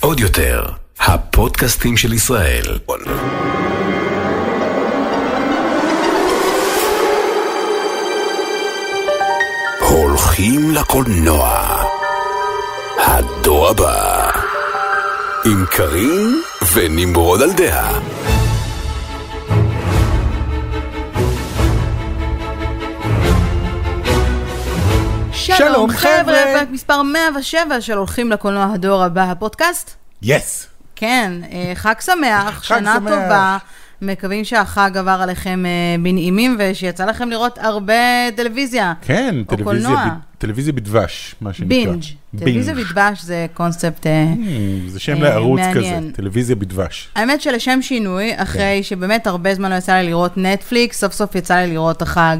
עוד יותר, הפודקאסטים של ישראל. הולכים לקולנוע. הדור הבא. עם קארין ונמרוד על דעה. שלום, חבר'ה. פרק מספר 107 של הולכים לקולנוע הדור הבא, הפודקאסט. יס. כן, אה, חג שמח, חג שנה שמח. טובה. מקווים שהחג עבר עליכם אה, בנעימים ושיצא לכם לראות הרבה טלוויזיה. כן, טלוויזיה. ב- טלוויזיה בדבש, מה שנקרא. בינג'. טלוויזיה בדבש זה קונספט... אה, Hmm, זה שם לערוץ כזה, מעניין. טלוויזיה בדבש. האמת שלשם שינוי, אחרי כן. שבאמת הרבה זמן לא יצא לי לראות נטפליקס, סוף סוף יצא לי לראות החג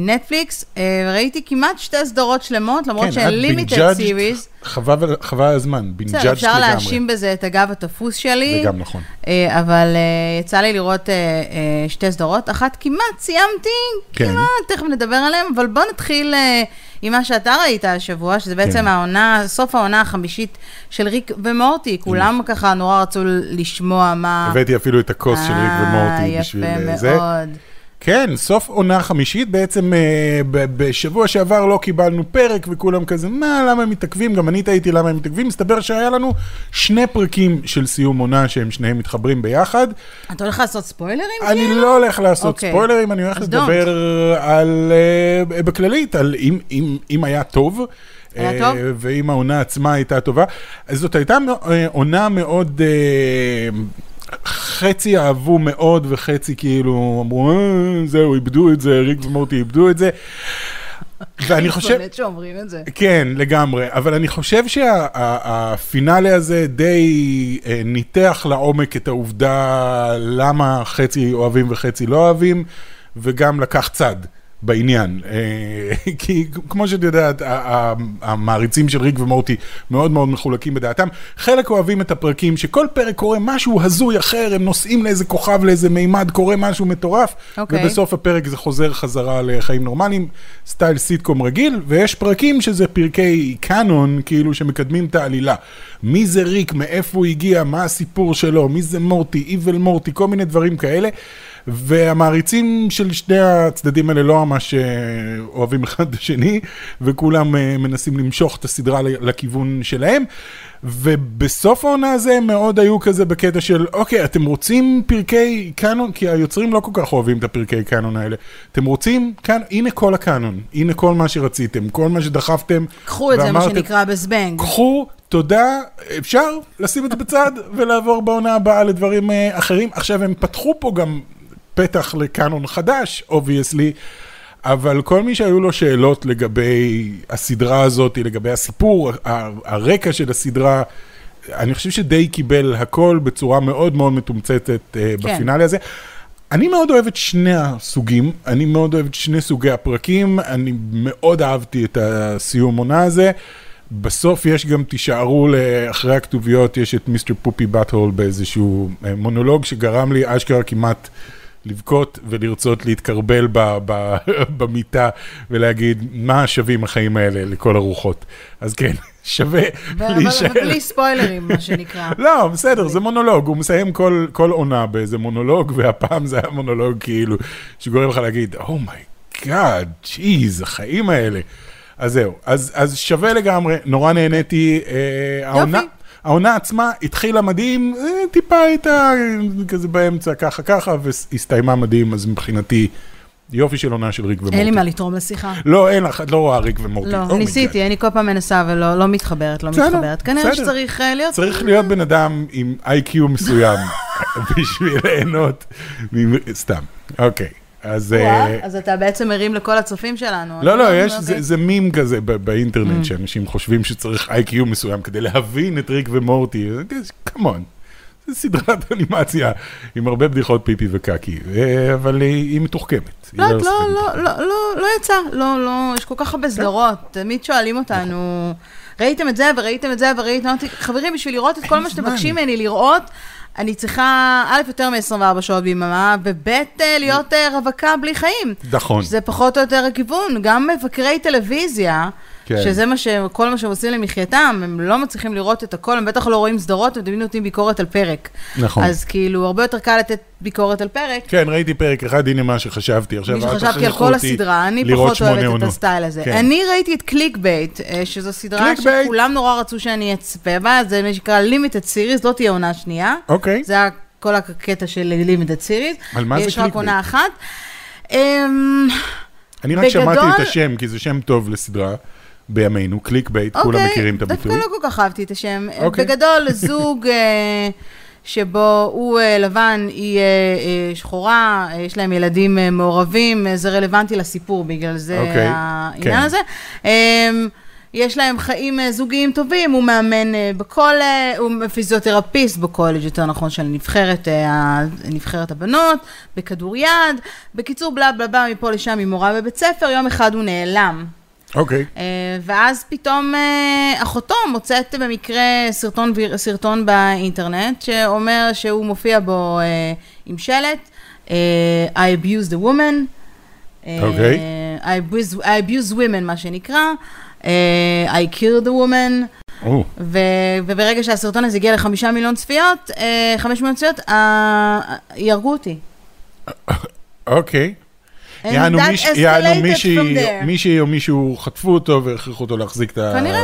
נטפליקס, אה, ראיתי כמעט שתי סדרות שלמות, למרות כן, שהן limited series. חבל הזמן, בינג'ג' בסדר, אפשר לגמרי. להאשים בזה את הגב התפוס שלי. זה גם נכון. אה, אבל אה, יצא לי לראות אה, אה, שתי סדרות, אחת כמעט סיימתי, כן. כמעט, תכף נדבר עליהן, אבל בוא נתחיל אה, עם מה שאתה ראית השבוע, שזה בעצם כן. העונה, סוף העונה החמישית של ריק ומורטי, כולם ככה נורא רצו לשמוע מה... הבאתי אפילו את הכוס של ריק ומורטי אה, בשביל יפה אה, זה. מאוד. כן, סוף עונה חמישית, בעצם אה, ב- בשבוע שעבר לא קיבלנו פרק וכולם כזה, מה, למה הם מתעכבים? גם אני טעיתי למה הם מתעכבים. מסתבר שהיה לנו שני פרקים של סיום עונה שהם שניהם מתחברים ביחד. אתה הולך לעשות ספוילרים? אני לא הולך לעשות אוקיי. ספוילרים, אני הולך לדבר על, אה, בכללית, על אם, אם, אם היה טוב. היה אה, טוב? ואם העונה עצמה הייתה טובה. אז זאת הייתה אה, עונה מאוד... אה, חצי אהבו מאוד וחצי כאילו אמרו, אה, זהו, איבדו את זה, ריק ומורטי איבדו את זה. ואני חושב... באמת שאומרים את זה. כן, לגמרי, אבל אני חושב שהפינאלה הזה די אה, ניתח לעומק את העובדה למה חצי אוהבים וחצי לא אוהבים, וגם לקח צד. בעניין, אה, כי כמו שאת יודעת, המעריצים של ריק ומורטי מאוד מאוד מחולקים בדעתם. חלק אוהבים את הפרקים שכל פרק קורה משהו הזוי אחר, הם נוסעים לאיזה כוכב, לאיזה מימד, קורה משהו מטורף, אוקיי. ובסוף הפרק זה חוזר חזרה לחיים נורמליים, סטייל סיטקום רגיל, ויש פרקים שזה פרקי קאנון, כאילו שמקדמים את העלילה. מי זה ריק, מאיפה הוא הגיע, מה הסיפור שלו, מי זה מורטי, איבל מורטי, כל מיני דברים כאלה. והמעריצים של שני הצדדים האלה לא ממש אה, אוהבים אחד את השני, וכולם אה, מנסים למשוך את הסדרה לכיוון שלהם. ובסוף העונה הזה הם מאוד היו כזה בקטע של, אוקיי, אתם רוצים פרקי קאנון? כי היוצרים לא כל כך אוהבים את הפרקי קאנון האלה. אתם רוצים, כאן, הנה כל הקאנון, הנה כל מה שרציתם, כל מה שדחפתם. קחו את זה, מה שנקרא בזבנג. קחו, תודה, אפשר לשים את זה בצד ולעבור בעונה הבאה לדברים אה, אחרים. עכשיו, הם פתחו פה גם פתח לקאנון חדש, obviously, אבל כל מי שהיו לו שאלות לגבי הסדרה הזאת, לגבי הסיפור, הרקע של הסדרה, אני חושב שדי קיבל הכל בצורה מאוד מאוד מתומצתת אה, כן. ב finale הזה. אני מאוד אוהב את שני הסוגים, אני מאוד אוהב את שני סוגי הפרקים, אני מאוד אהבתי את הסיום עונה הזה. בסוף יש גם, תישארו לאחרי הכתוביות, יש את Mr. Poopybutthole באיזשהו אה, מונולוג שגרם לי אשכרה כמעט לבכות ולרצות להתכרבל ב, ב, במיטה ולהגיד, מה שווים החיים האלה לכל הרוחות. אז כן, שווה להישאר. אבל בלי ספוילרים, מה שנקרא. לא, בסדר, זה מונולוג, הוא מסיים כל, כל עונה באיזה מונולוג, והפעם זה היה מונולוג כאילו, שגורם לך להגיד, oh my God, geez, החיים האלה. אז זהו, אז, אז שווה לגמרי, נורא נהניתי. אה, העונה, העונה עצמה התחילה מדהים, אה, טיפה הייתה כזה באמצע, ככה ככה, והסתיימה מדהים, אז מבחינתי, יופי של עונה של ריק ומורטי. אין לי מה לתרום לשיחה. לא, אין לך, את לא רואה ריק ומורטי. לא, oh my God. ניסיתי, אני כל פעם מנסה ולא לא מתחברת, לא מתחברת. כנראה. שצריך אה, להיות... צריך להיות בן אדם עם IQ מסוים בשביל ליהנות. סתם, אוקיי. אז... אה, אז אתה בעצם מרים לכל הצופים שלנו. לא, לא, יש, אוקיי. זה, מים כזה ב- Mm. באינטרנט, שאנשים חושבים שצריך IQ מסוים כדי להבין את ריק ומורטי. כמון. זו סדרת אנימציה עם הרבה בדיחות פיפי וקקי, אה, אבל היא מתוחכמת. לא, לא לא, לא. לא, לא, לא יצא, לא, לא, יש כל כך הרבה סדרות, תמיד שואלים אותנו, ראיתם את זה וראיתם את זה וראיתם, חברים, בשביל לראות את כל מה שאתם. מבקשים ממני לראות, אני צריכה, א', יותר מ-24 שעות ביממה, וב', אה, להיות אה, רווקה בלי חיים. נכון. שזה פחות או יותר הכיוון, גם מבקרי טלוויזיה, כן. שזה מה ש... כל מה שהם עושים למחייתם, הם לא מצליחים לראות את הכל, הם בטח לא רואים סדרות, הם תמיד נותנים ביקורת על פרק. נכון. אז כאילו, הרבה יותר קל לתת ביקורת על פרק. כן, ראיתי פרק אחד, הנה מה שחשבתי. עכשיו, מי אל שחשבתי על כל הסדרה, אני פחות אוהבת את עונות. הסטייל הזה. כן. אני ראיתי את Clickbait, אה, שזו סדרה Clickbait? שכולם נורא רצו שאני אצפה בה, זה מה שנקרא limited series, לא תהיה עונה שנייה. אוקיי. זה כל הקטע של limited series. על מה זה יש רק? עונה אחת. אמ, אני רק בגדול- שמעתי את השם, כי זה שם טוב לסדרה בימינו, clickbait, כולם אוקיי, מכירים את הביטוי. דווקא לא כל כך אהבתי את השם. אוקיי. בגדול, זוג אה, שבו הוא אה, לבן, היא אה, שחורה, יש להם ילדים מעורבים, זה רלוונטי לסיפור, בגלל זה אוקיי, העניין כן. הזה. אה, יש להם חיים זוגיים טובים, הוא מאמן בקולג', הוא פיזיותרפיסט בקולג', יותר נכון, של נבחרת, נבחרת הבנות, בכדוריד. בקיצור, בלה בלה בלה, מפה לשם היא מורה בבית ספר, יום אחד הוא נעלם. אוקיי. אה, ואז פתאום אה, אחותו מוצאת במקרה סרטון, סרטון באינטרנט, שאומר שהוא מופיע בו אה, עם שלט, I abused a woman. אוקיי. I abuse, I abuse women, מה שנקרא. I killed a woman. ו- וברגע שהסרטון הזה הגיע לחמישה מיליון צפיות, חמש מיליון צפיות, יהרגו אותי. אוקיי. יענו מישהי או מישהו חטפו אותו והכריחו אותו להחזיק את.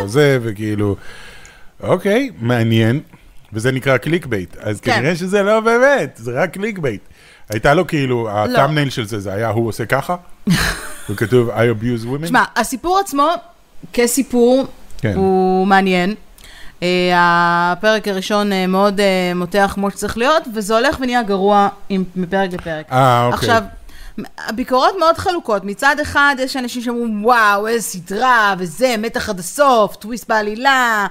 זה, וכאילו, אוקיי, מעניין. וזה נקרא Clickbait. אז כן. כנראה שזה לא באמת, זה רק clickbait. הייתה לו כאילו, לא. ה thumbnail של זה, זה היה הוא עושה ככה, וכתוב I abuse women. תשמע, הסיפור עצמו, כסיפור, כן. הוא מעניין. אה, הפרק הראשון אה, מאוד אה, מותח כמו שצריך להיות, וזה הולך ונהיה גרוע עם- מפרק לפרק. אה, אוקיי. עכשיו, הביקורות מאוד חלוקות. מצד אחד, יש אנשים שאומרים, וואו, איזה סדרה, וזה, מתח עד הסוף, טוויסט בעלילה,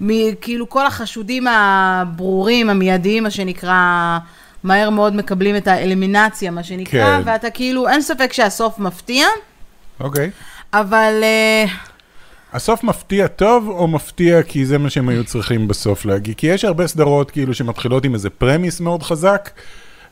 מ- כאילו כל החשודים הברורים, המיידיים, מה שנקרא, מהר מאוד מקבלים את האלימינציה, מה שנקרא, כן. ואתה כאילו, אין ספק שהסוף מפתיע, אוקיי. אבל... אה, הסוף מפתיע טוב, או מפתיע כי זה מה שהם היו צריכים בסוף להגיד? כי יש הרבה סדרות כאילו שמתחילות עם איזה premise מאוד חזק,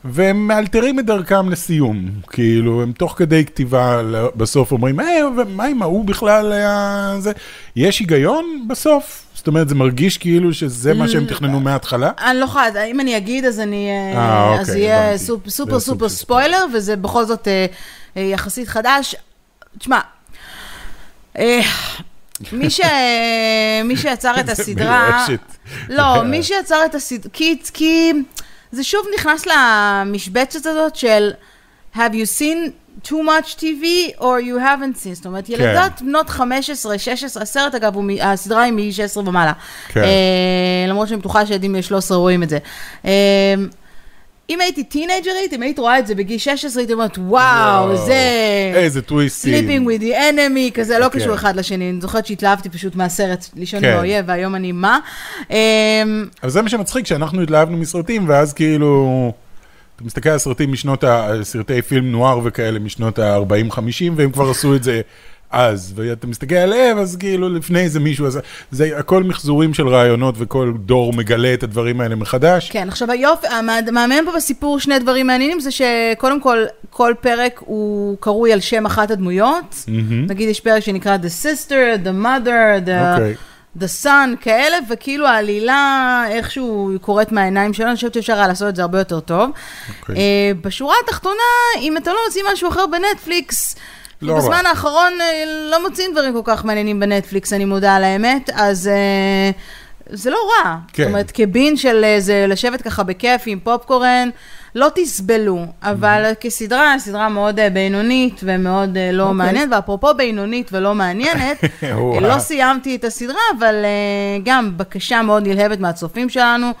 והם מאלתרים את דרכם לסיום. כאילו, הם תוך כדי כתיבה בסוף אומרים, היי, ומה עם ההוא בכלל היה זה? יש היגיון בסוף? זאת אומרת, זה מרגיש כאילו שזה מה שהם תכננו מההתחלה? אני לא יכולה, אם אני אגיד, אז אני... אה, אה, אז אוקיי, יהיה. סופ- זה super super ספוילר, וזה בכל זאת אה, אה, יחסית חדש. תשמע, אה, מי ש- מי שיצר את זה הסדרה... מיואשת. לא, מי שיצר את הסדרה... כי, כי זה שוב נכנס למשבצת הזאת של have you seen too much TV or you haven't seen, זאת אומרת, ילדות בנות 15, 16, הסרט אגב, הוא הסדרה היא מ-16 ומעלה. כן. אה, למרות שאני בטוחה שילדים בני 13 רואים את זה. אה, אם הייתי טינג'רית, אם היית רואה את זה בגיל 16, הייתי אומרת, וואו, זה... איזה טוויסטים. Sleeping with the enemy, כזה, לא כן. קשור אחד לשני. אני זוכרת שהתלהבתי פשוט מהסרט לישון כן. עם האויב, והיום אני מה. אמ, אבל זה מה שמצחיק, שאנחנו התלהבנו מסרטים, ואז כאילו... אתה מסתכל על סרטים משנות ה... סרטי פילם נוער וכאלה משנות ה-40-50, והם כבר עשו את זה אז. ואתה מסתכל עליהם, אז כאילו לפני זה מישהו עשה... זה הכל מחזורים של רעיונות, וכל דור מגלה את הדברים האלה מחדש. כן, עכשיו היופי, המעניין פה בסיפור שני דברים מעניינים, זה שקודם כל, כל פרק הוא קרוי על שם אחת הדמויות. נגיד יש פרק שנקרא The Sister, The Mother, The... אוקיי. The Sun, כאלה, וכאילו העלילה איכשהו קורית מהעיניים שלו, אני חושבת שאפשר היה לעשות את זה הרבה יותר טוב. אוקיי. אה, בשורה התחתונה, אם אתה לא מוציא משהו אחר בנטפליקס, לא בזמן רע. האחרון אה, לא מוצאים דברים כל כך מעניינים בנטפליקס, אני מודה על האמת, אז אה, זה לא רע. כן. זאת אומרת, כבין של איזה לשבת ככה בכיף עם פופקורן, לא תסבלו, אבל כסדרה, סדרה מאוד אה, בינונית ומאוד אה, לא אוקיי. מעניינת, ואפרופו בינונית ולא מעניינת. אה, לא סיימתי את הסדרה, אבל אה, גם בקשה מאוד נלהבת מהצופים שלנו.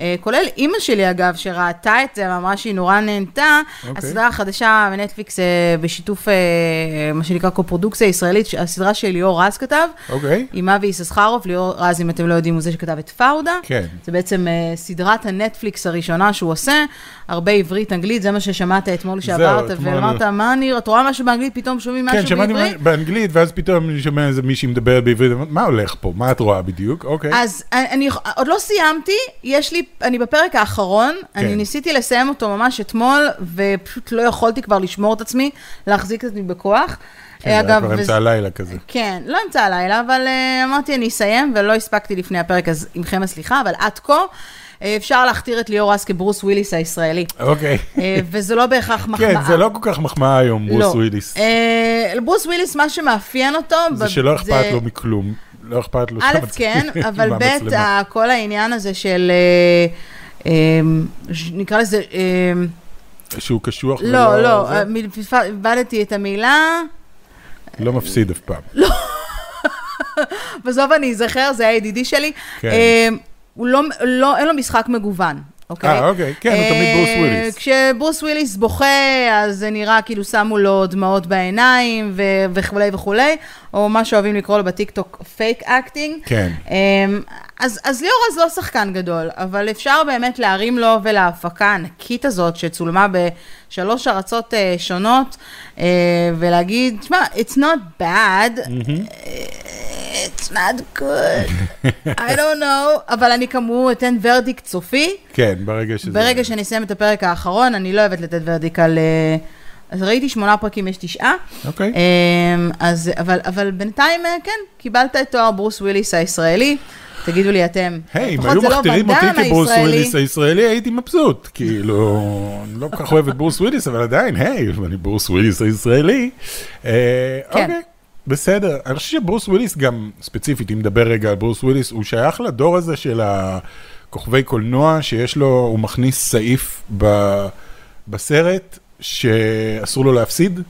אה, כולל אימא שלי אגב, שראתה את זה, ואמרה שהיא נורא נהנתה. אוקיי. הסדרה החדשה בנטפליקס אה, בשיתוף, אה, מה שנקרא קופרודוקציה ישראלית, הסדרה שליאור רז כתב, אוקיי. עם אבי יששכרוב, ליאור רז, אם אתם לא יודעים, הוא זה שכתב את פאודה. כן. זה בעצם סדרת הנטפליקס הראשונה שהוא עושה, הרבה עברית, אנגלית, זה מה ששמעת אתמול שעברת, אתמול- ואמרת, מה אני, את רואה משהו באנגלית, פתאום שומעים כן, משהו שמעתי בעברית? באנגלית, ואז פתאום אני שומע איזה מישהי מדברת בעברית, מה הולך פה? מה את רואה בדיוק? אוקיי. אז אני, אני עוד לא סיימתי, יש לי, אני בפרק האחרון, כן. אני ניסיתי לסיים אותו ממש אתמול, ופשוט לא יכולתי כבר לשמור את עצמי, להחזיק את עצמי בכוח. כן, זה היה אגב, כבר אמצע הלילה כזה. כן, לא אמצע הלילה, אבל uh, אמרתי אני אסיים, ולא הספקתי לפני הפרק, אז עמכם הסליחה, אבל עד כה אה, אפשר להכתיר את ליאור אז כברוס וויליס הישראלי. אוקיי. אה, וזה לא בהכרח מחמאה. כן, זה לא כל כך מחמאה היום, ברוס לא. וויליס. אה, ברוס וויליס, מה שמאפיין אותו... זה שלא אכפת לו מכלום. לא אכפת לו א', כן, אבל ב', כל העניין הזה של... אה, ש- נקרא לזה... אה, שהוא קשוח לא, ולא- לא, פספ- איבדתי את המילה. לא מפסיד אף פעם. בסוף אני אזכר, זה היה ידידי שלי. כן. אה, הוא לא, לא, אין לו משחק מגוון, אוקיי? אה, אוקיי, כן, הוא תמיד ברוס אה, וויליס. כשברוס וויליס בוכה, אז זה נראה כאילו שמו לו דמעות בעיניים ו- וכולי וכולי, או מה שאוהבים לקרוא לו בטיקטוק fake acting. כן. אמ, אז, אז ליאור אז לא שחקן גדול, אבל אפשר באמת להרים לו ולהפקה הענקית הזאת, שצולמה בשלוש ארצות אה, שונות, אה, ולהגיד, תשמע, it's not bad, it's not good, I don't know, אבל אני כאמור אתן verdict סופי. כן, ברגע שזה... ברגע שאני אסיים את הפרק האחרון, אני לא אוהבת לתת verdict על... אה, אז ראיתי שמונה פרקים, יש תשעה. אוקיי. אמ, אז, אבל, אבל בינתיים, אה, כן, קיבלת את תואר ברוס וויליס הישראלי. תגידו לי אתם, היי, אם לפחות היו זה לא מכתירים אותי ואן דאם כברוס הישראלי. וויליס הישראלי, הייתי מבסוט. כאילו, אני לא כל כך אוהב את ברוס וויליס, אבל עדיין, היי, אני ברוס וויליס הישראלי. אה, כן. אוקיי, בסדר. אני חושב שברוס וויליס גם, ספציפית, אם נדבר רגע על ברוס וויליס, הוא שייך לדור הזה של הכוכבי קולנוע, שיש לו, הוא מכניס סעיף ב- בסרט שאסור לו להפסיד.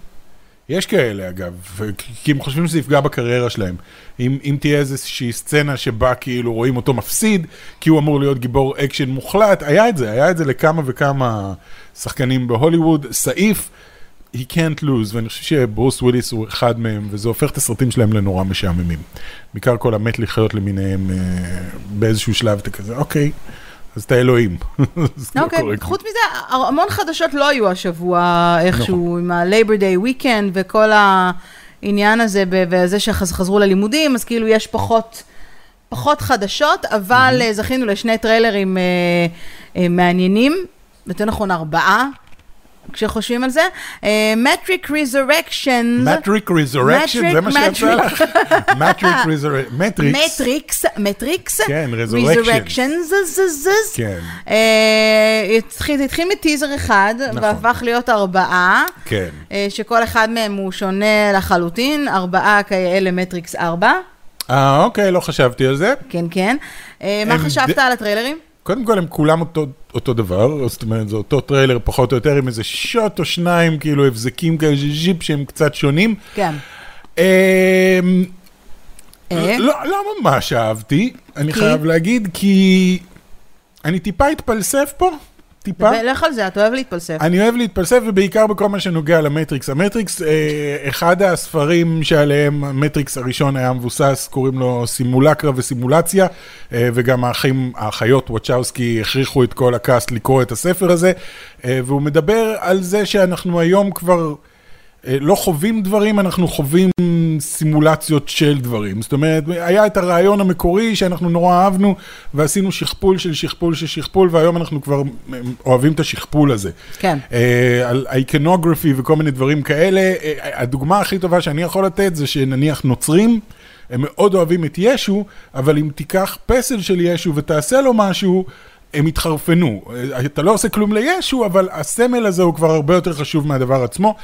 יש כאלה אגב, כי הם חושבים שזה יפגע בקריירה שלהם. אם, אם תהיה איזושהי סצנה שבה כאילו רואים אותו מפסיד, כי הוא אמור להיות גיבור אקשן מוחלט, היה את זה, היה את זה לכמה וכמה שחקנים בהוליווד, סעיף, he can't lose, ואני חושב שברוס וויליס הוא אחד מהם, וזה הופך את הסרטים שלהם לנורא משעממים. בעיקר כל המת לחיות למיניהם, אה, באיזשהו שלב אתה כזה, אוקיי, אז אתה אלוהים. לא אוקיי, כלום. חוץ מזה, המון חדשות לא היו השבוע איכשהו, נכון. עם ה-Labor Day Weekend וכל העניין הזה, וזה שחזרו ללימודים, אז כאילו יש פחות... פחות חדשות, אבל אה, זכינו לשני טריילרים אה, אה, מעניינים, יותר נכון ארבעה, כשחושבים על זה. מטריק resurrection. מטריק resurrection, זה מה שיצא לך? מטריק ריזורקשן, מטריקס. מטריקס, מטריקס, כן. Resurrections, כן. אה, התחיל- מטיזר אחד, נכון. והפך להיות ארבעה, כן. אה, שכל אחד מהם הוא שונה לחלוטין, ארבעה כאלה מטריקס ארבע, אה, אוקיי, לא חשבתי על זה. כן, כן. אה, מה חשבת על הטריילרים? קודם כל, הם כולם אותו, אותו דבר, זאת אומרת, זה אותו טריילר פחות או יותר, עם איזה שוט או שניים, כאילו הבזקים כאלה GIF שהם קצת שונים. כן. אמ, אה? לא, לא ממש אהבתי, אני? חייב להגיד, כי אני טיפה התפלסף פה, טיפה. לך על זה, אתה אוהב להתפלסף. אני אוהב להתפלסף, ובעיקר בכל מה שנוגע למטריקס. המטריקס, אה, אחד הספרים שעליהם המטריקס הראשון היה מבוסס, קוראים לו סימולקרה וסימולציה, אה, וגם האחים, האחיות וואצ'אוסקי הכריחו את כל הקאסט לקרוא את הספר הזה, אה, והוא מדבר על זה שאנחנו היום כבר... אה, לא חווים דברים, אנחנו חווים סימולציות של דברים. זאת אומרת, היה את הרעיון המקורי שאנחנו נורא אהבנו, ועשינו שכפול של שכפול של שכפול, והיום אנחנו כבר אה, אוהבים את השכפול הזה. כן. אה, על אייקנוגרפי וכל מיני דברים כאלה. אה, הדוגמה הכי טובה שאני יכול לתת זה שנניח נוצרים, הם מאוד אוהבים את ישו, אבל אם תיקח פסל של ישו ותעשה לו משהו, הם יתחרפנו. אה, אתה לא עושה כלום לישו, אבל הסמל הזה הוא כבר הרבה יותר חשוב מהדבר עצמו.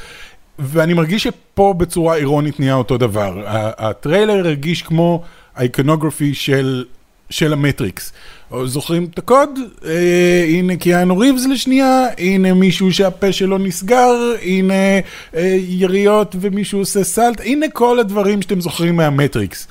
ואני מרגיש שפה בצורה אירונית נהיה אותו דבר. הטריילר הרגיש כמו האיקונוגרפי של, של המטריקס. זוכרים את הקוד? אה, הנה קיאנו ריבס לשנייה, הנה מישהו שהפה שלו נסגר, הנה אה, יריות ומישהו עושה סלט, הנה כל הדברים שאתם זוכרים מהמטריקס.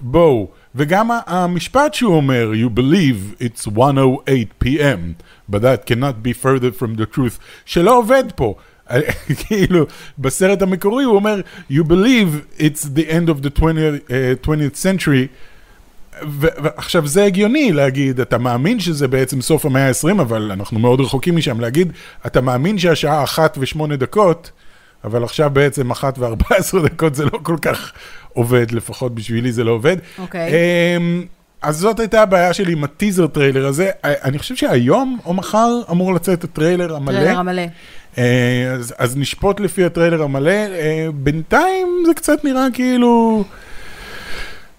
בואו. וגם המשפט שהוא אומר, you believe it's 108 p.m. but that cannot be further from the truth, שלא עובד פה. כאילו, בסרט המקורי הוא אומר, you believe it's the end of the 20th, uh, 20th century, ועכשיו זה הגיוני להגיד, אתה מאמין שזה בעצם סוף המאה ה-20, אבל אנחנו מאוד רחוקים משם, להגיד, אתה מאמין שהשעה אחת ושמונה דקות, אבל עכשיו בעצם אחת וארבע עשרה דקות זה לא כל כך עובד, לפחות בשבילי זה לא עובד. אוקיי. אמ, אז זאת הייתה הבעיה שלי עם הטיזר טריילר הזה. אני חושב שהיום או מחר אמור לצאת הטריילר המלא. טריילר המלא. אה, אז, אז נשפוט לפי הטריילר המלא. אה, בינתיים זה קצת נראה כאילו...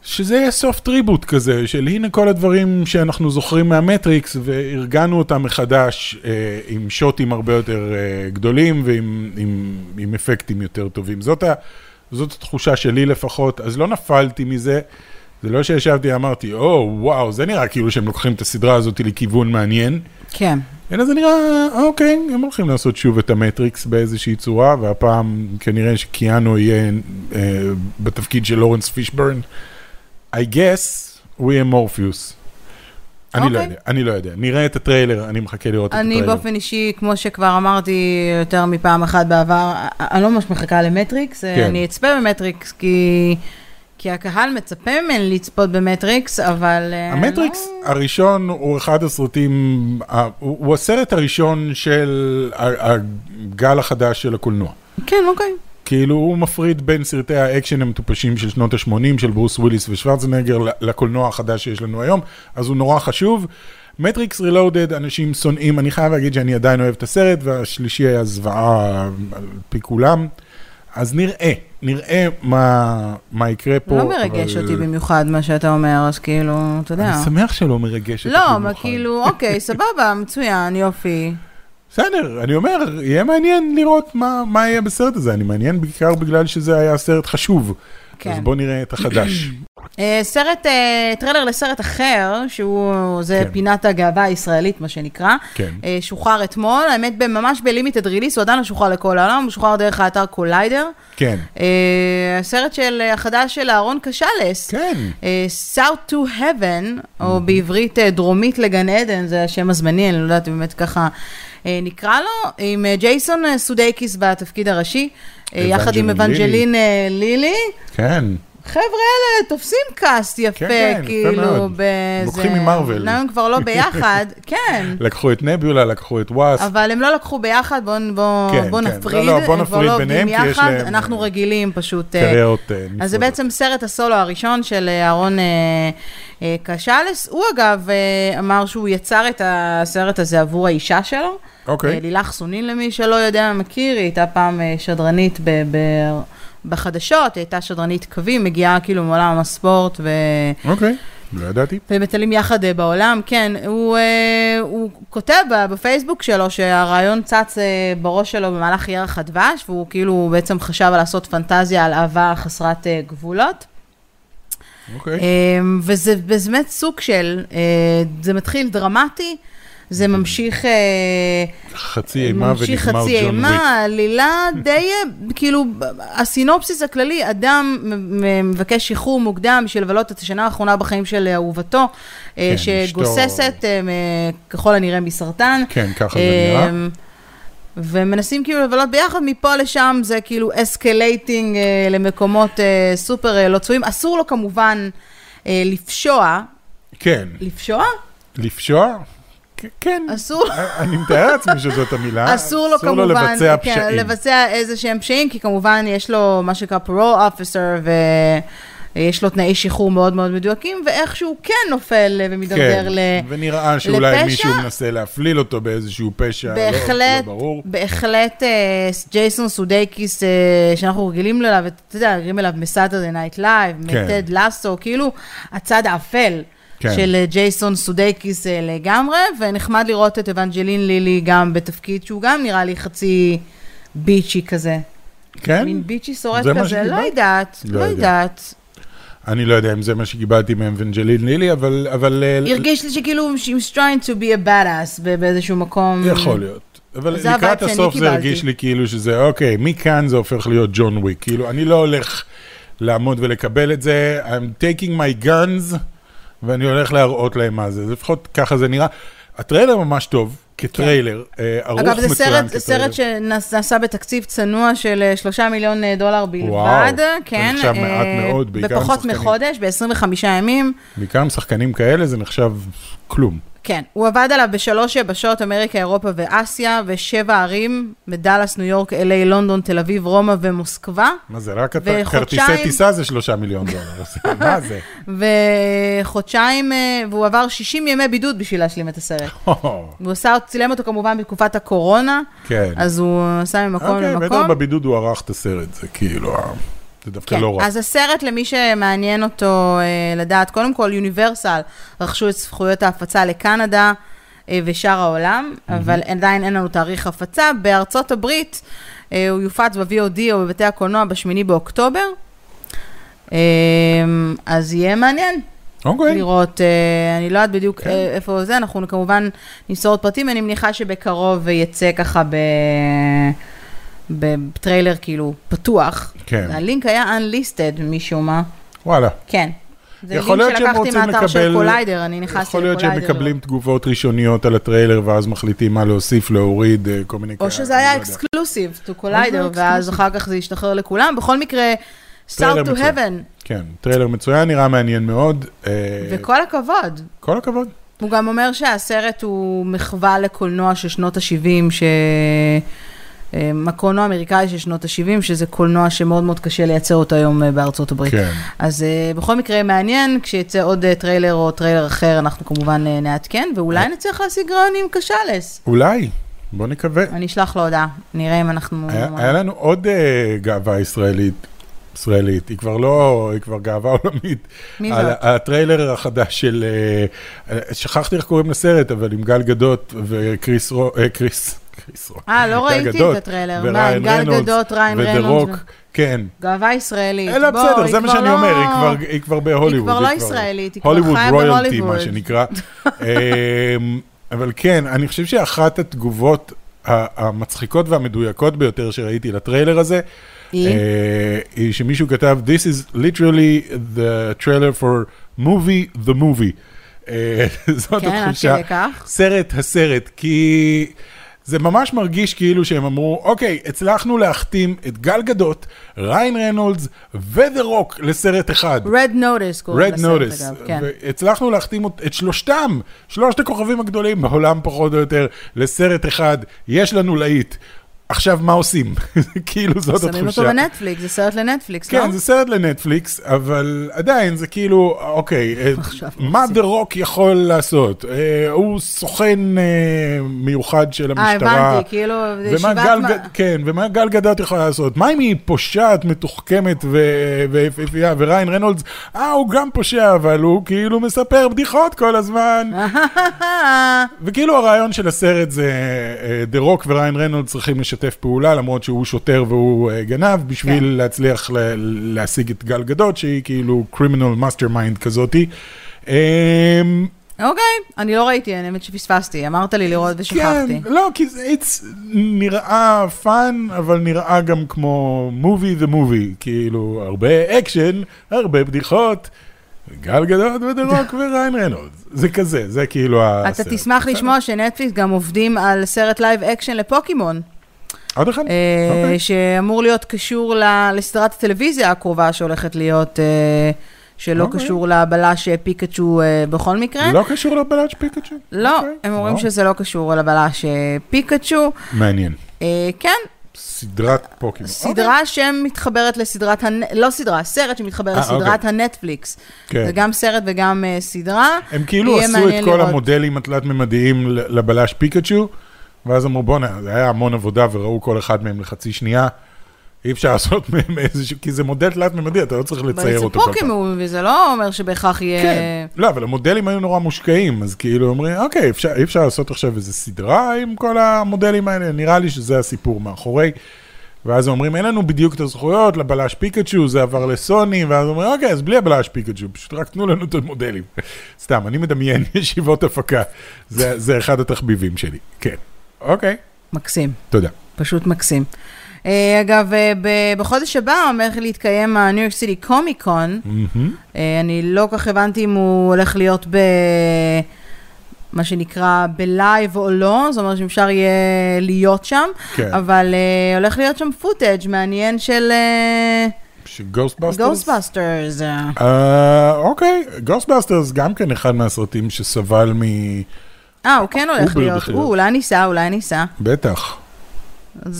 שזה יהיה סוף טריבוט כזה, של הנה כל הדברים שאנחנו זוכרים מהמטריקס וארגנו אותם מחדש אה, עם שוטים הרבה יותר אה, גדולים ועם עם, עם אפקטים יותר טובים. זאת, ה, זאת התחושה שלי לפחות, אז לא נפלתי מזה. זה לא שישבתי אמרתי, או, וואו, זה נראה כאילו שהם לוקחים את הסדרה הזאת לכיוון מעניין. כן. אלא זה נראה, אוקיי, הם הולכים לעשות שוב את המטריקס באיזושהי צורה, והפעם כנראה שקיאנו יהיה אה, בתפקיד של לורנס פישבורן. I guess הוא יהיה מורפיוס. אני לא אוקיי. יודע, אני לא יודע. נראה את הטריילר, אני מחכה לראות את אני הטריילר. באופן אישי, כמו שכבר אמרתי יותר מפעם אחת בעבר, אני לא ממש מחכה למטריקס, כן. אני אצפה במטריקס כי... כי הקהל מצפה ממני לצפות במטריקס, אבל... אה, המטריקס לא- הראשון הוא אחד הסרטים, הוא הסרט הראשון של הגל החדש של הקולנוע. כן, אוקיי. כאילו הוא מפריד בין סרטי האקשן המטופשים של שנות ה-80 של ברוס וויליס ושוורצנגר לקולנוע החדש שיש לנו היום, אז הוא נורא חשוב. מטריקס רילודד, אנשים שונאים, אני חייב להגיד שאני עדיין אוהב את הסרט, והשלישי היה זוועה על פי כולם. אז נראה, נראה מה, מה יקרה פה. לא מרגש אבל- אותי במיוחד מה שאתה אומר, אז כאילו, אתה יודע. אני שמח שלא מרגש לא, במיוחד. אבל כאילו, אוקיי, סבבה, מצוין, יופי. בסדר, אני אומר, יהיה מעניין לראות מה, מה יהיה בסרט הזה. אני מעניין בעיקר בגלל שזה היה סרט חשוב. כן. אז בוא נראה את החדש. אה, סרט, אה, טריילר לסרט אחר, שהוא, זה כן. פינת הגאווה הישראלית, מה שנקרא. כן. אה, שוחרר אתמול, האמת, ממש ב limited release, הוא עדיין לא שוחרר לכל העולם, הוא שוחרר דרך האתר קוליידר. כן. הסרט של, החדש של אהרון קשלס. כן. South to Heaven, או בעברית דרומית לגן עדן, זה השם הזמני, אני לא יודעת באמת ככה נקרא לו, עם אה, ג'ייסון אה, סודייקיס בתפקיד הראשי, אה, יחד עם אבנג'לין אה, לילי. כן. חבר'ה אלה תופסים cast יפה, כן, כן, יפה כאילו, מאוד. בזה. לוקחים ממרוויל. אומנם הם כבר לא ביחד, כן. לקחו את נביולה, לקחו את וואס. אבל הם לא לקחו ביחד, בואו בוא, כן, בוא כן. נפריד. לא, לא, בוא הם כבר נפריד לא ביניהם, כי יש להם, אנחנו אה, רגילים פשוט... אה, קריירות אה, אז זה נפרדות. בעצם סרט הסולו הראשון של אה, אהרון אה, אה, קשלס. הוא אגב אה, אמר שהוא יצר את הסרט הזה עבור האישה שלו. אוקיי. אה, לילך סונין למי שלא יודע, מכיר, היא הייתה פעם שדרנית ב... ב... בחדשות, היא הייתה שדרנית קווים, מגיעה כאילו מעולם הספורט, ו... אוקיי, לא ידעתי. ומטיילים יחד אה, בעולם, כן. הוא, אה, הוא כותב בפייסבוק שלו שהרעיון צץ אה, בראש שלו במהלך ירח הדבש, והוא כאילו בעצם חשב על לעשות פנטזיה על אהבה חסרת גבולות. אוקיי. אמ, וזה באמת סוג של, זה מתחיל דרמטי, זה ממשיך, אה, חצי אימה ונגמר חצי ג'ון וויק. אימה, עלילה די, אה, כאילו, הסינופסיס הכללי, אדם מבקש שחרור מוקדם בשביל לבלות את השנה האחרונה בחיים של אהובתו, אה, כן, שגוססת מ- ככל הנראה מסרטן. כן, ככה זה נראה. ומנסים כאילו לבלות ביחד, מפה לשם זה כאילו escalating אה, למקומות אה, סופר אה, לא צפויים. אסור לו כמובן אה, לפשוע. כן. לפשוע? לפשוע? כן. אסור לו. אני מתאר לעצמי שזאת המילה. אסור לו כמובן, לבצע כן, פשעים. לבצע איזה שהם פשעים, כי כמובן יש לו מה שנקרא parole officer, ויש לו תנאי שחרור מאוד מאוד מדויקים, ואיכשהו כן נופל ומידרדר כן, ל... ונראה שאולי לפשע. מישהו מנסה להפליל אותו באיזשהו פשע, לא- בהחלט, לא ברור. בהחלט אה, ג'ייסון סודייקיס, אה, שאנחנו רגילים אליו, אתה יודע, רגילים אליו מסאטרדי נייט לייב, כן. מטד לסו, כאילו הצד האפל כן. של אה, ג'ייסון סודייקיס אה, לגמרי, ונחמד לראות את אבנג'לין לילי גם בתפקיד שהוא גם נראה לי חצי bitchy כזה. כן? מין bitchy שורט כזה, לא? יודעת, לא לא יודע. יודעת. אני לא יודע אם זה מה שקיבלתי מאבנג'לין לילי, אבל... אבל אה, הרגיש לי שכאילו, she's trying to be a badass באיזשהו מקום. יכול להיות. אבל לקראת הסוף זה. הרגיש לי כאילו שזה, אוקיי, מכאן זה הופך להיות ג'ון וויק. כאילו, אני לא הולך לעמוד ולקבל את זה, I'm taking my guns, ואני הולך להראות להם מה זה. לפחות ככה זה נראה. הטריילר ממש טוב, כטריילר, אה, ערוך אגב, זה מצוין סרט. סרט שנעשה בתקציב צנוע של אה, שלושה מיליון אה, דולר בלבד, וואו, זה כן. נחשב מעט מאוד, בעיקר עם בפחות שחקנים. מחודש, ב-25 ימים. בעיקר עם שחקנים כאלה זה נחשב כלום. כן, הוא עבד עליו בשלוש יבשות, אמריקה, אירופה ואסיה, ושבע ערים, בדאלאס, ניו יורק, אליי, לונדון, תל אביב, רומא ומוסקבה. מה זה, רק וחודשיים- כרטיסי טיסה זה שלושה מיליון דולר. מה זה? וחודשיים, אה, והוא עבר 60 ימי בידוד בשביל להשלים את הסרט. הוא עשה, צילם אותו כמובן בתקופת הקורונה, כן. אז הוא עשה ממקום אוקיי, בטח למקום. בבידוד הוא ערך את הסרט, זה כאילו, אה, זה דווקא כן, לא רע. אז הסרט, למי שמעניין אותו אה, לדעת, קודם כל, יוניברסל רכשו את זכויות ההפצה לקנדה אה, ושאר העולם, אבל עדיין אין לנו תאריך הפצה. בארצות הברית אה, הוא יופץ ב-VOD או בבתי הקולנוע ב-8 באוקטובר. אה, אז יהיה מעניין אוקיי. לראות, אה, אני לא יודעת בדיוק כן. אה, איפה זה, אנחנו כמובן נמסור עוד פרטים, אני מניחה שבקרוב יצא ככה ב... בטריילר כאילו פתוח. כן. הלינק היה unlisted משום מה. וואלה. כן. זה יכול להיות שהם שלקחתי רוצים מהאתר של לקבל... קוליידר, אני נכנסתי יכול להיות שהם לקוליידר. מקבלים תגובות ראשוניות על הטריילר, ואז מחליטים מה להוסיף, להוריד, אה, כל מיני או כאלה, שזה אני היה לא. exclusive to קוליידר, זה ואז. אחר כך זה ישתחרר לכולם. בכל מקרה, South to מצוין. Heaven, כן, טריילר מצוין, נראה מעניין מאוד. אה, וכל הכבוד. כל הכבוד. הוא גם אומר שהסרט הוא מחווה לקולנוע של שנות ה-70, ש... אמ, הקולנוע האמריקאי של שנות ה-70, שזה קולנוע שמאוד מאוד קשה לייצר אותו היום אה, בארצות הברית. כן. אז אה, בכל מקרה מעניין, כשיצא עוד אה, טריילר או טריילר אחר, אנחנו כמובן נעדכן, ואולי נצליח להשיג ראיון עם קשאלס. אולי, בוא נקווה. אני אשלח לו הודעה, נראה אם אנחנו... היה היה לנו עוד אה, גאווה ישראלית. ישראלית, היא כבר לא, היא כבר גאווה עולמית. מי על זאת? הטריילר החדש של, אה, שכחתי איך קוראים לסרט, אבל עם גל גדות אה, קריס, קריס רו. אה, לא ראיתי את הטריילר. מה, עם גל גדות, ריין רנולדס. רוק, כן. גאווה ישראלית. אלא בסדר, היא זה מה שאני לא- אומר, היא כבר- היא כבר בהוליווד. כבר לא ישראלית, היא כבר הוליווד חיה רויאלטי, מה בהוליווד. שנקרא. אמ, אבל כן, אני חושב שאחת התגובות המצחיקות והמדויקות ביותר שראיתי לטריילר הזה, היא? אה, היא שמישהו כתב, This is literally the trailer for movie the movie. אה, זאת כן, עד התחושה. כדי כך. סרט הסרט, כי זה ממש מרגיש כאילו שהם אמרו, אוקיי, הצלחנו להחתים את גל גדות, ריין רנולדס ודה רוק לסרט אחד. Red Notice קוראים Red לסרט, Notice, אגב, כן. והצלחנו להחתים את שלושתם, שלושת הכוכבים הגדולים בעולם פחות או יותר, לסרט אחד, יש לנו להיט. עכשיו מה עושים? כאילו זאת התחושה. שמים אותו בנטפליקס, זה סרט לנטפליקס, לא? כן, זה סרט לנטפליקס, אבל עדיין זה כאילו, אוקיי, אה, מה. דה רוק יכול לעשות? אה, הוא סוכן אה, מיוחד של אה, המשטרה. הבנתי, כאילו, ישיבת... כן, ומה גל גדות יכולה לעשות? מה אם היא פושעת, מתוחכמת ו- ויפהפייה, וריין רנולדס, אה, הוא גם פושע, אבל הוא כאילו מספר בדיחות כל הזמן. וכאילו הרעיון של הסרט זה אה, דה רוק וריין רנולדס צריכים לשתף פעולה, למרות שהוא שוטר והוא אה, גנב, בשביל כן. להצליח להשיג את גל גדות, שהיא כאילו criminal mastermind כזאתי. אמ, אוקיי, אני לא ראיתי, אני האמת שפספסתי, אמרת לי לראות ושכחתי. כן, לא, כי זה נראה fun, אבל נראה גם כמו movie the movie, כאילו, הרבה אקשן, הרבה בדיחות, גל גדות ודה רוק וריין רנולדס, זה כזה, זה כאילו אתה הסרט. תשמח לשמוע שנטפליקס גם עובדים על סרט live action לפוקימון, עוד אחד? אה, אוקיי. שאמור להיות קשור לסדרת הטלוויזיה הקרובה שהולכת להיות, אה, שלא אוקיי. קשור לבלש אה, פיקאצ'ו אה, בכל מקרה. לא קשור לבלאץ' פיקאצ'ו? לא, אוקיי. הם אומרים וואו. שזה לא קשור לבלש אה, פיקאצ'ו. מעניין. אה, כן, סדרת פוקימון. סדרה שמתחברת לסדרת, הנ... לא סדרה, סרט שמתחבר אה, לסדרת הנטפליקס. כן. זה גם סרט וגם אה, סדרה. הם כאילו עשו את כל לראות. המודלים התלת-ממדיים לבלש פיקאצ'ו, ואז אמרו בואנה, זה היה המון עבודה וראו כל אחד מהם לחצי שנייה. אי אפשר לעשות מהם איזשהו, כי זה מודל תלת-ממדי, אתה לא צריך אבל לצייר זה אותו כל פעם. פוקימון, וזה לא אומר שבהכרח יהיה... כן, לא, אבל המודלים היו נורא מושקעים, אז כאילו אומרים, אוקיי, אפשר, אי אפשר לעשות עכשיו איזה סדרה עם כל המודלים האלה, נראה לי שזה הסיפור מאחורי. ואז אומרים, אין לנו בדיוק את הזכויות לבלש פיקאצ'ו, זה עבר לסוני, ואז אומרים, אוקיי, אז בלי הבלש פיקאצ'ו, פשוט רק תנו לנו את המודלים. סתם, אני מדמיין ישיבות הפקה, זה, זה אחד התחביבים שלי, כן. אוקיי, מקסים, תודה. פשוט מקסים. אה, אגב, אה, בחודש הבא עומד להתקיים Comic Con. מהמם. אה, אני לא כל כך הבנתי אם הוא הולך להיות ב... מה שנקרא ב live או לא, זאת אומרת שאפשר יהיה להיות שם, כן. אבל אה, הולך להיות שם footage מעניין של? Ghostbusters. אה, אוקיי, Ghostbusters גם כן אחד מהסרטים שסבל מ... אה, הוא כן הולך להיות. הוא, אולי ניסע, אולי ניסע. בטח.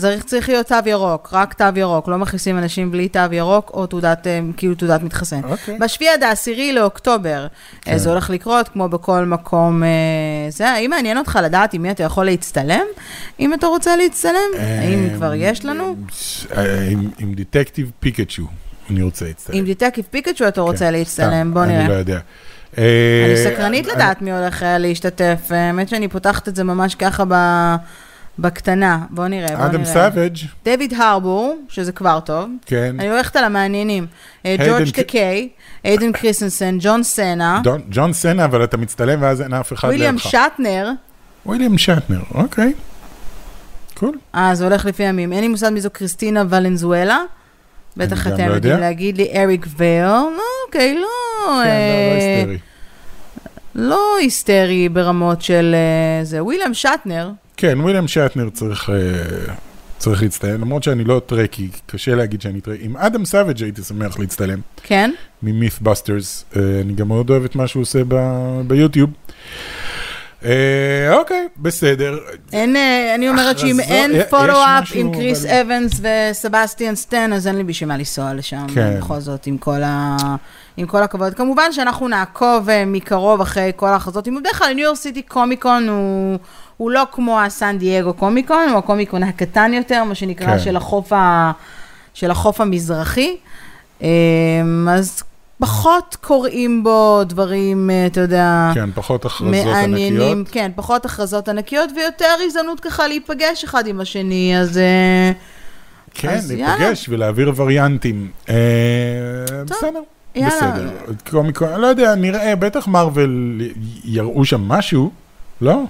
צריך, צריך להיות תו ירוק, רק תו ירוק, לא מכניסים אנשים בלי תו ירוק או תעודת, אה, כאילו תעודת מתחסן. אוקיי. בשביעי עד העשירי לאוקטובר, כן. כן. זה הולך לקרות כמו בכל מקום. אה, זה, האם מעניין אותך לדעת עם מי אתה יכול להצטלם? אם אתה רוצה להצטלם? האם כבר יש לנו? אה, עם- דטקטיב פיקצ'ו, אני רוצה להצטלם. עם דטקיב פיקצ'ו אתה רוצה כן, להצטלם, בוא נראה. אני לא יודע. אני אה, סקרנית אני- לדעת מי הולך אה, להשתתף. אה, האמת שאני פותחת את זה ממש ככה ב- בקטנה. בוא נראה, בוא אדם נראה. סאביג', דויד הרבור, שזה כבר טוב. כן. אני הולכת על המעניינים. ג'ורג' טקיי, היידן כריסטנסן, ג'ון סנה, ג'ון סנה, אבל אתה מצטלם ואז אין אף אחד וויליאם לידך. שטנר. וויליאם שטנר, אוקיי. cool. אה, זה הולך לפי ימים. אין לי מושג מי זו קריסטינה ולנזואלה. בטח אתם לא יודעים יודע. להגיד לי, אריק וייל. לא, אוקיי, לא... כן, לא, לא אה, היסטרי. לא היסטרי ברמות של אה, זה. וויליאם שטנר, כן, וויליאם שטנר צריך... אה, צריך להצטלם, למרות שאני לא Trekkie, קשה להגיד שאני Trekkie. עם אדם סאביג' הייתי שמח להצטלם, כן? מ MythBusters. אני גם מאוד אוהב את מה שהוא עושה ביוטיוב. אה, אוקיי, בסדר. אין, אה, אני אומרת שאם הכרזות- אין פולו-אפ משהו, עם קריס אבנס וסבסטיאן סטן, אז אין לי בשביל מה לנסוע לשם, כן. בכל זאת, עם כל, ה... עם כל הכבוד. כמובן שאנחנו נעקוב אה, מקרוב אחרי כל ההכרזות. אם בדרך כלל ניו יורק סיטי קומיקון הוא, הוא לא כמו הסן דייגו קומיקון, הוא הקומיקון הקטן יותר, מה שנקרא, כן. של, החוף ה... של החוף המזרחי. אה, אז פחות קוראים בו דברים, אה, אתה יודע... כן, פחות הכרזות מעניינים, ענקיות. כן, פחות הכרזות ענקיות ויותר הזדמנות ככה להיפגש אחד עם השני, אז אה, כן, אז יאללה. להיפגש ולהעביר וריאנטים. אה, בסדר. יאללה. בסדר. קומיקון, לא יודע, נראה, בטח מארוול יראו שם משהו, לא?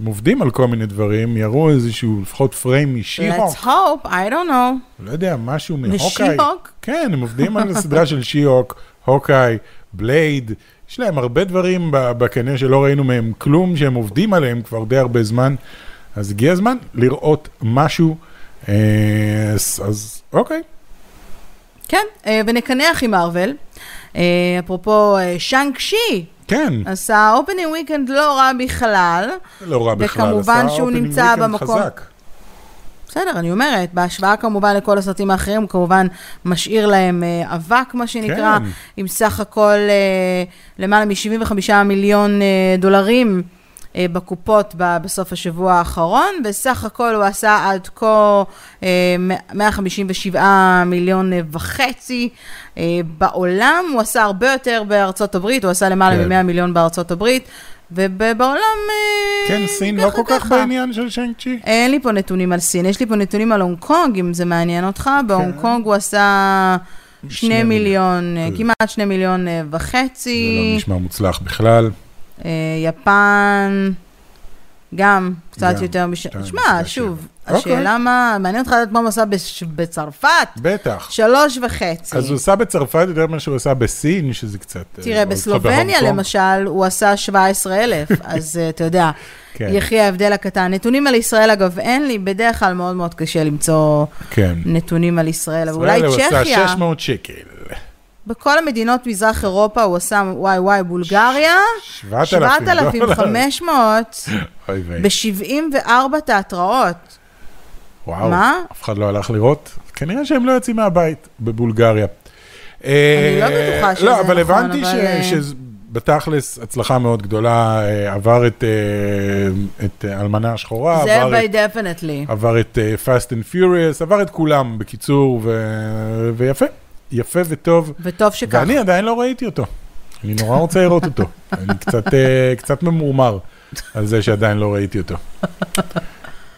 הם עובדים על כל מיני דברים, יראו איזשהו לפחות פריים let's משי-הוק, hope, I don't know. לא יודע, משהו מהוקאי. משי-הוק? כן, הם עובדים על הסדרה של She-Hulk, Hawkeye, Blade, יש להם הרבה דברים בקנה שלא ראינו מהם כלום, שהם עובדים עליהם כבר די הרבה זמן, אז הגיע הזמן לראות משהו, אה, אז, אז אוקיי. כן, אה, ונקנח עם מארוול. אה, אפרופו Shang-Chi, כן, עשה opening weekend לא רע בכלל. לא רע בכלל, וכמובן שהוא נמצא במקום- חזק. בסדר, אני אומרת, בהשוואה כמובן לכל הסרטים האחרים, הוא כמובן משאיר להם אה, אבק, מה שנקרא, כן. עם סך הכל אה, למעלה מ-75 מיליון אה, דולרים בקופות ב- בסוף השבוע האחרון, וסך הכל הוא עשה עד כה אה, 157 מיליון אה, וחצי אה, בעולם, הוא עשה הרבה יותר בארצות הברית, הוא עשה למעלה כן. מ-100 מיליון בארצות הברית, ובעולם... אה, כן, סין לא כל כך בעניין של Shang-Chi. אין לי פה נתונים על סין, יש לי פה נתונים על הונג קונג, אם זה מעניין אותך. בהונג קונג הוא עשה שני מיליון, אה, כן. כמעט שני מיליון אה, זה וחצי. לא נשמע מוצלח בכלל. אה, יפן, גם קצת גם, יותר מש... שתיים שמע, נקודה שוב, שבע. השאלה מה, מעניין אותך לדעת מה הוא עשה בצרפת? בטח. שלוש וחצי. אז הוא עשה בצרפת יותר ממה שהוא עשה בסין, שזה קצת... אה, תראה, בסלובניה. למשל, הוא עשה 17,000, אז אה, אתה יודע, כן. יחי ההבדל הקטן. נתונים על ישראל, אגב, אין לי, בדרך כלל מאוד מאוד קשה למצוא כן. נתונים על ישראל, אבל ישראל אולי הוא עשה צ'כיה, 600 שקל. בכל המדינות מזרח אירופה הוא עשה וואי וואי, בולגריה, 7,000 דולר. 7,500 אוי ויי. ב-74 תיאטראות. וואו, מה? אף אחד לא הלך לראות? כנראה שהם לא יוצאים מהבית בבולגריה. אני לא בטוחה שזה לא, אבל נכון, הבנתי אבל, אה, שבתכלס הצלחה מאוד גדולה, אה, עבר את, אה, את אה, אלמנה השחורה, זה עבר את, by definitely. עבר את אה, Fast and Furious, עבר את כולם בקיצור, ו- ויפה, יפה וטוב. וטוב שכך. ואני עדיין לא ראיתי אותו. אני נורא רוצה לראות אותו. אני קצת, אה, קצת ממורמר על זה שעדיין לא ראיתי אותו.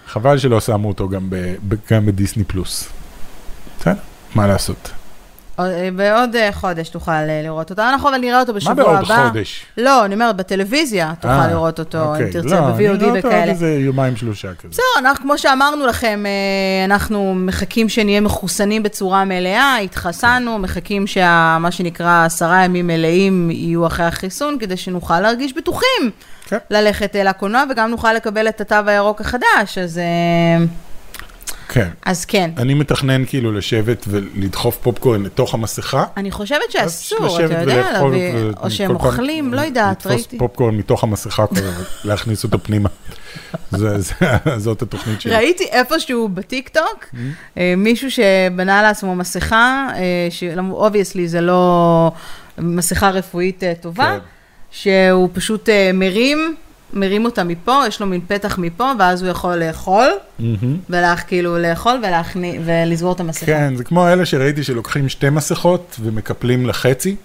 חבל שלא שמו אותו גם, ב, ב, גם בדיסני פלוס. בסדר, מה לעשות? אה, בעוד אה, חודש תוכל אה, לראות אותו. אנחנו אבל נראה אותו מה בשבוע בעוד הבא. חודש? לא, אני אומרת, בטלוויזיה תוכל לראות אותו, אם אוקיי. תרצה, לא, אני ב-VOD אראה אותו עוד וכאלה. איזה יומיים שלושה כזה. בסדר, אנחנו, כמו שאמרנו לכם, אנחנו מחכים שנהיה מחוסנים בצורה מלאה, התחסנו, מחכים שמה שנקרא עשרה ימים מלאים יהיו אחרי החיסון, כדי שנוכל להרגיש בטוחים כן. ללכת אל הקולנוע, וגם נוכל לקבל את התו הירוק החדש, אז... אה, כן. אז כן. אני מתכנן כאילו לשבת ולדחוף פופקורן לתוך המסכה. אני חושבת שאסור, אתה יודע, ולאכול, להביא, ו- או שהם כל אוכלים, לא יודעת, לתפוס ראיתי. פופקורן מתוך המסכה, כזה, ולהכניס אותו פנימה. זה- זה- זאת התוכנית שלי. ראיתי איפשהו בטיקטוק. אה, מישהו שבנה לעצמו מסכה, ש obviously זה לא מסכה רפואית אה, טובה, כן. שהוא פשוט אה, מרים, מרים אותה מפה, יש לו מין פתח מפה, ואז הוא יכול לאכול, מהמם. ולך כאילו לאכול ולהכני- ולסגור את המסכה. כן, זה כמו אלה שראיתי שלוקחים שתי מסכות ומקפלים לחצי.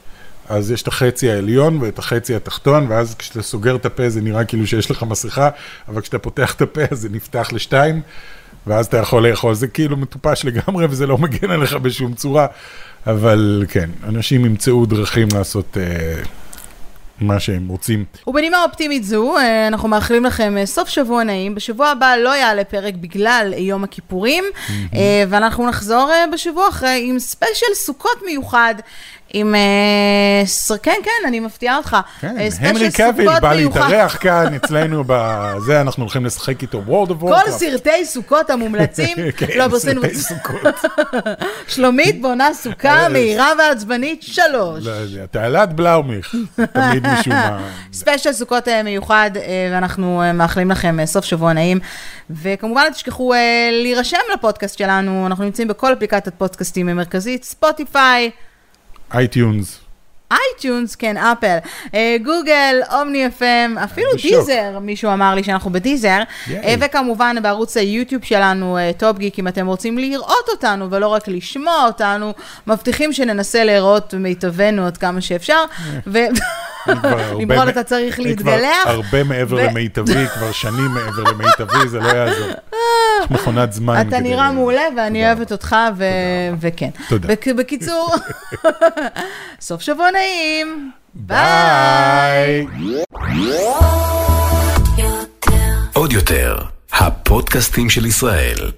אז יש את החצי העליון ואת החצי התחתון, ואז כשאתה סוגר את הפה זה נראה כאילו שיש לך מסכה, אבל כשאתה פותח את הפה זה נפתח לשתיים, ואז אתה יכול לאכול. זה כאילו מטופש לגמרי וזה לא מגן עליך בשום צורה, אבל כן, אנשים ימצאו דרכים לעשות אה, מה שהם רוצים. ובנימה אופטימית זו, אה, אנחנו מאחלים לכם אה, סוף שבוע נעים. בשבוע הבא לא יעלה פרק בגלל אה, יום הכיפורים, ואנחנו נחזור בשבוע אחרי עם ספיישל סוכות מיוחד. עם... אה, כן, כן, אני מפתיעה אותך. כן, אה, הנרי קאוויל בא. להתארח כאן אצלנו בזה, אנחנו הולכים לשחק איתו World of כל Warcraft. סרטי סוכות המומלצים, כן, לא. סרטי סוכות. שלומית בונה סוכה מהירה ועצבנית, שלוש. לא יודע, תעלת בלאומיך, תמיד משום מה. ספיישל סוכות אה, מיוחד, אה, ואנחנו אה, מאחלים לכם אה, סוף שבוע נעים. וכמובן, אל תשכחו אה, להירשם לפודקאסט שלנו, אנחנו נמצאים בכל אפליקציית פודקאסטים המרכזית, ספוטיפיי, iTunes. iTunes, כן, אפל, אה, גוגל, Omny FM, אפילו. Deezer, מישהו אמר לי שאנחנו ב Deezer, ייי. אה, וכמובן בערוץ היוטיוב שלנו, טופ גיק, אם אתם רוצים לראות אותנו ולא רק לשמוע אותנו, מבטיחים שננסה להיראות במיטבנו עד כמה שאפשר, ו... אני כבר הרבה נמרוד, מ- אתה צריך אני כבר להתגלח. הרבה מעבר למיטבי, כבר שנים מעבר למיטבי, זה לא יעזור. יש מכונת זמן. אתה נראה מעולה, ואני אוהבת אותך. וכן. תודה. בק- בקיצור, סוף שבוע נעים. ביי. עוד יותר, הפודקאסטים של ישראל.